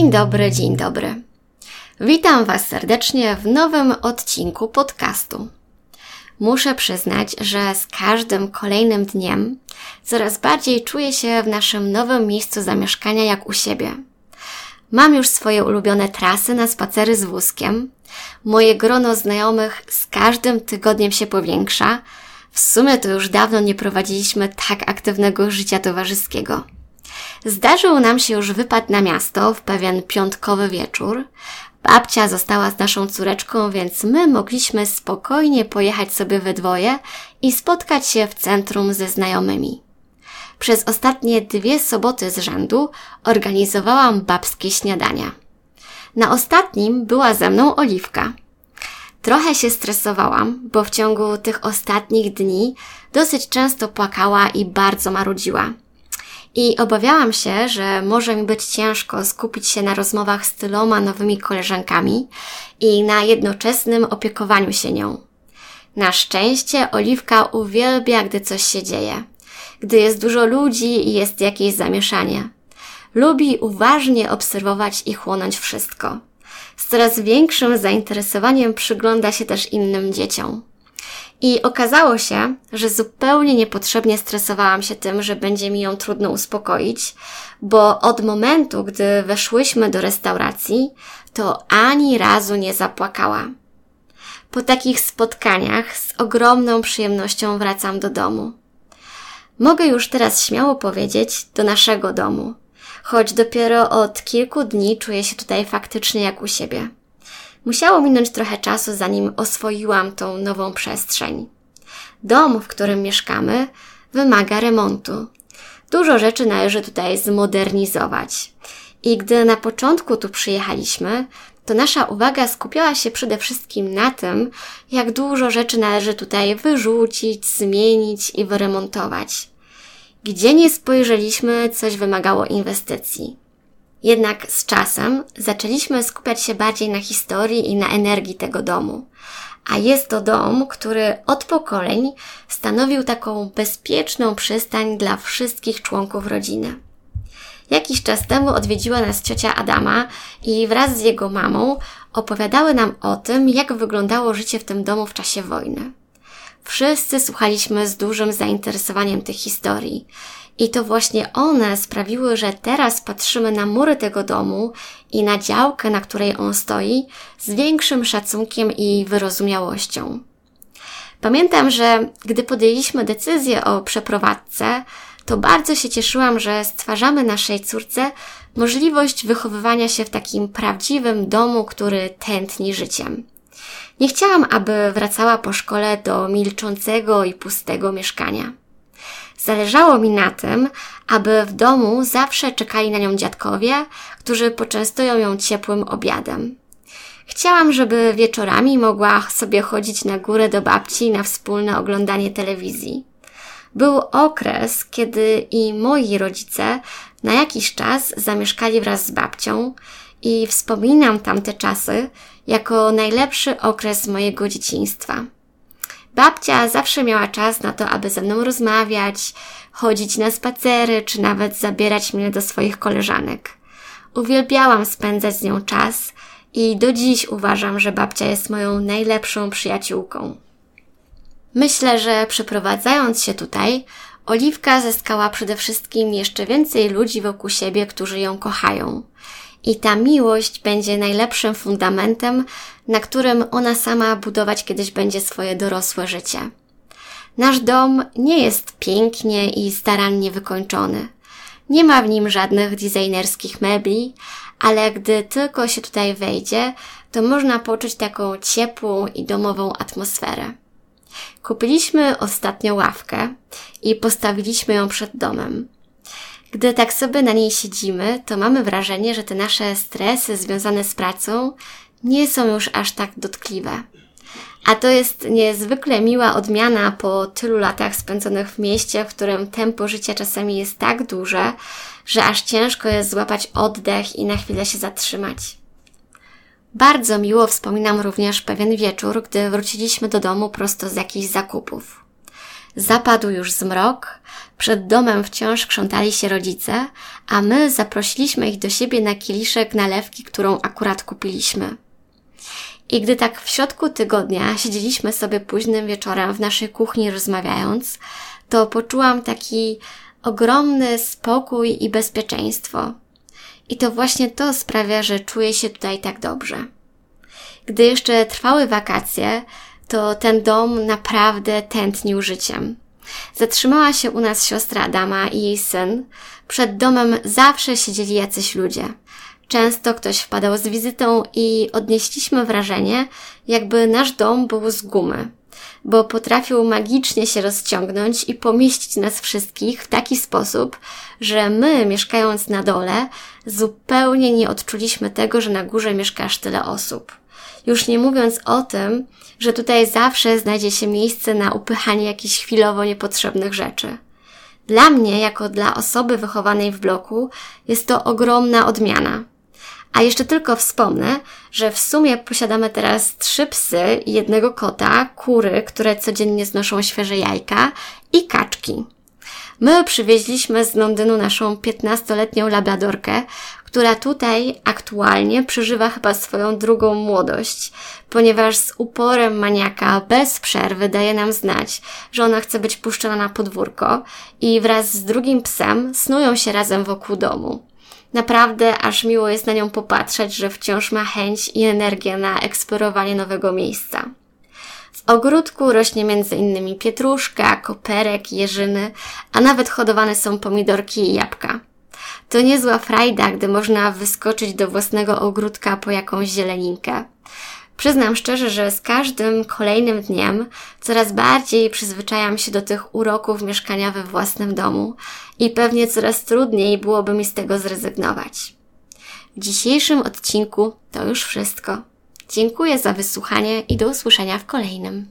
Dzień dobry, dzień dobry. Witam Was serdecznie w nowym odcinku podcastu. Muszę przyznać, że z każdym kolejnym dniem coraz bardziej czuję się w naszym nowym miejscu zamieszkania jak u siebie. Mam już swoje ulubione trasy na spacery z wózkiem. Moje grono znajomych z każdym tygodniem się powiększa. W sumie to już dawno nie prowadziliśmy tak aktywnego życia towarzyskiego. Zdarzył nam się już wypad na miasto w pewien piątkowy wieczór. Babcia została z naszą córeczką, więc my mogliśmy spokojnie pojechać sobie we dwoje i spotkać się w centrum ze znajomymi. Przez ostatnie dwie soboty z rzędu organizowałam babskie śniadania. Na ostatnim była ze mną Oliwka. Trochę się stresowałam, bo w ciągu tych ostatnich dni dosyć często płakała i bardzo marudziła. I obawiałam się, że może mi być ciężko skupić się na rozmowach z tyloma nowymi koleżankami i na jednoczesnym opiekowaniu się nią. Na szczęście Oliwka uwielbia, gdy coś się dzieje. Gdy jest dużo ludzi i jest jakieś zamieszanie. Lubi uważnie obserwować i chłonąć wszystko. Z coraz większym zainteresowaniem przygląda się też innym dzieciom. I okazało się, że zupełnie niepotrzebnie stresowałam się tym, że będzie mi ją trudno uspokoić, bo od momentu, gdy weszłyśmy do restauracji, to ani razu nie zapłakała. Po takich spotkaniach z ogromną przyjemnością wracam do domu. Mogę już teraz śmiało powiedzieć do naszego domu, choć dopiero od kilku dni czuję się tutaj faktycznie jak u siebie. Musiało minąć trochę czasu, zanim oswoiłam tą nową przestrzeń. Dom, w którym mieszkamy, wymaga remontu. Dużo rzeczy należy tutaj zmodernizować. I gdy na początku tu przyjechaliśmy, to nasza uwaga skupiała się przede wszystkim na tym, jak dużo rzeczy należy tutaj wyrzucić, zmienić i wyremontować. Gdzie nie spojrzeliśmy, coś wymagało inwestycji. Jednak z czasem zaczęliśmy skupiać się bardziej na historii i na energii tego domu. A jest to dom, który od pokoleń stanowił taką bezpieczną przystań dla wszystkich członków rodziny. Jakiś czas temu odwiedziła nas ciocia Adama i wraz z jego mamą opowiadały nam o tym, jak wyglądało życie w tym domu w czasie wojny. Wszyscy słuchaliśmy z dużym zainteresowaniem tych historii i to właśnie one sprawiły, że teraz patrzymy na mury tego domu i na działkę, na której on stoi, z większym szacunkiem i wyrozumiałością. Pamiętam, że gdy podjęliśmy decyzję o przeprowadzce, to bardzo się cieszyłam, że stwarzamy naszej córce możliwość wychowywania się w takim prawdziwym domu, który tętni życiem. Nie chciałam, aby wracała po szkole do milczącego i pustego mieszkania. Zależało mi na tym, aby w domu zawsze czekali na nią dziadkowie, którzy poczęstują ją ciepłym obiadem. Chciałam, żeby wieczorami mogła sobie chodzić na górę do babci na wspólne oglądanie telewizji. Był okres, kiedy i moi rodzice na jakiś czas zamieszkali wraz z babcią i wspominam tamte czasy jako najlepszy okres mojego dzieciństwa. Babcia zawsze miała czas na to, aby ze mną rozmawiać, chodzić na spacery, czy nawet zabierać mnie do swoich koleżanek. Uwielbiałam spędzać z nią czas i do dziś uważam, że babcia jest moją najlepszą przyjaciółką. Myślę, że przeprowadzając się tutaj, Oliwka zyskała przede wszystkim jeszcze więcej ludzi wokół siebie, którzy ją kochają. I ta miłość będzie najlepszym fundamentem, na którym ona sama budować kiedyś będzie swoje dorosłe życie. Nasz dom nie jest pięknie i starannie wykończony. Nie ma w nim żadnych designerskich mebli, ale gdy tylko się tutaj wejdzie, to można poczuć taką ciepłą i domową atmosferę. Kupiliśmy ostatnio ławkę i postawiliśmy ją przed domem. Gdy tak sobie na niej siedzimy, to mamy wrażenie, że te nasze stresy związane z pracą nie są już aż tak dotkliwe. A to jest niezwykle miła odmiana po tylu latach spędzonych w mieście, w którym tempo życia czasami jest tak duże, że aż ciężko jest złapać oddech i na chwilę się zatrzymać. Bardzo miło wspominam również pewien wieczór, gdy wróciliśmy do domu prosto z jakichś zakupów. Zapadł już zmrok, przed domem wciąż krzątali się rodzice, a my zaprosiliśmy ich do siebie na kieliszek nalewki, którą akurat kupiliśmy. I gdy tak w środku tygodnia siedzieliśmy sobie późnym wieczorem w naszej kuchni rozmawiając, to poczułam taki ogromny spokój i bezpieczeństwo. I to właśnie to sprawia, że czuję się tutaj tak dobrze. Gdy jeszcze trwały wakacje, to ten dom naprawdę tętnił życiem. Zatrzymała się u nas siostra Adama i jej syn. Przed domem zawsze siedzieli jacyś ludzie. Często ktoś wpadał z wizytą i odnieśliśmy wrażenie, jakby nasz dom był z gumy, bo potrafił magicznie się rozciągnąć i pomieścić nas wszystkich w taki sposób, że my, mieszkając na dole, zupełnie nie odczuliśmy tego, że na górze mieszka aż tyle osób. Już nie mówiąc o tym, że tutaj zawsze znajdzie się miejsce na upychanie jakichś chwilowo niepotrzebnych rzeczy. Dla mnie, jako dla osoby wychowanej w bloku, jest to ogromna odmiana. A jeszcze tylko wspomnę, że w sumie posiadamy teraz trzy psy i jednego kota, kury, które codziennie znoszą świeże jajka i kaczki. My przywieźliśmy z Londynu naszą 15-letnią labradorkę, która tutaj aktualnie przeżywa chyba swoją drugą młodość, ponieważ z uporem maniaka bez przerwy daje nam znać, że ona chce być puszczona na podwórko i wraz z drugim psem snują się razem wokół domu. Naprawdę aż miło jest na nią popatrzeć, że wciąż ma chęć i energię na eksplorowanie nowego miejsca. W ogródku rośnie innymi pietruszka, koperek, jeżyny, a nawet hodowane są pomidorki i jabłka. To niezła frajda, gdy można wyskoczyć do własnego ogródka po jakąś zieleninkę. Przyznam szczerze, że z każdym kolejnym dniem coraz bardziej przyzwyczajam się do tych uroków mieszkania we własnym domu i pewnie coraz trudniej byłoby mi z tego zrezygnować. W dzisiejszym odcinku to już wszystko. Dziękuję za wysłuchanie i do usłyszenia w kolejnym.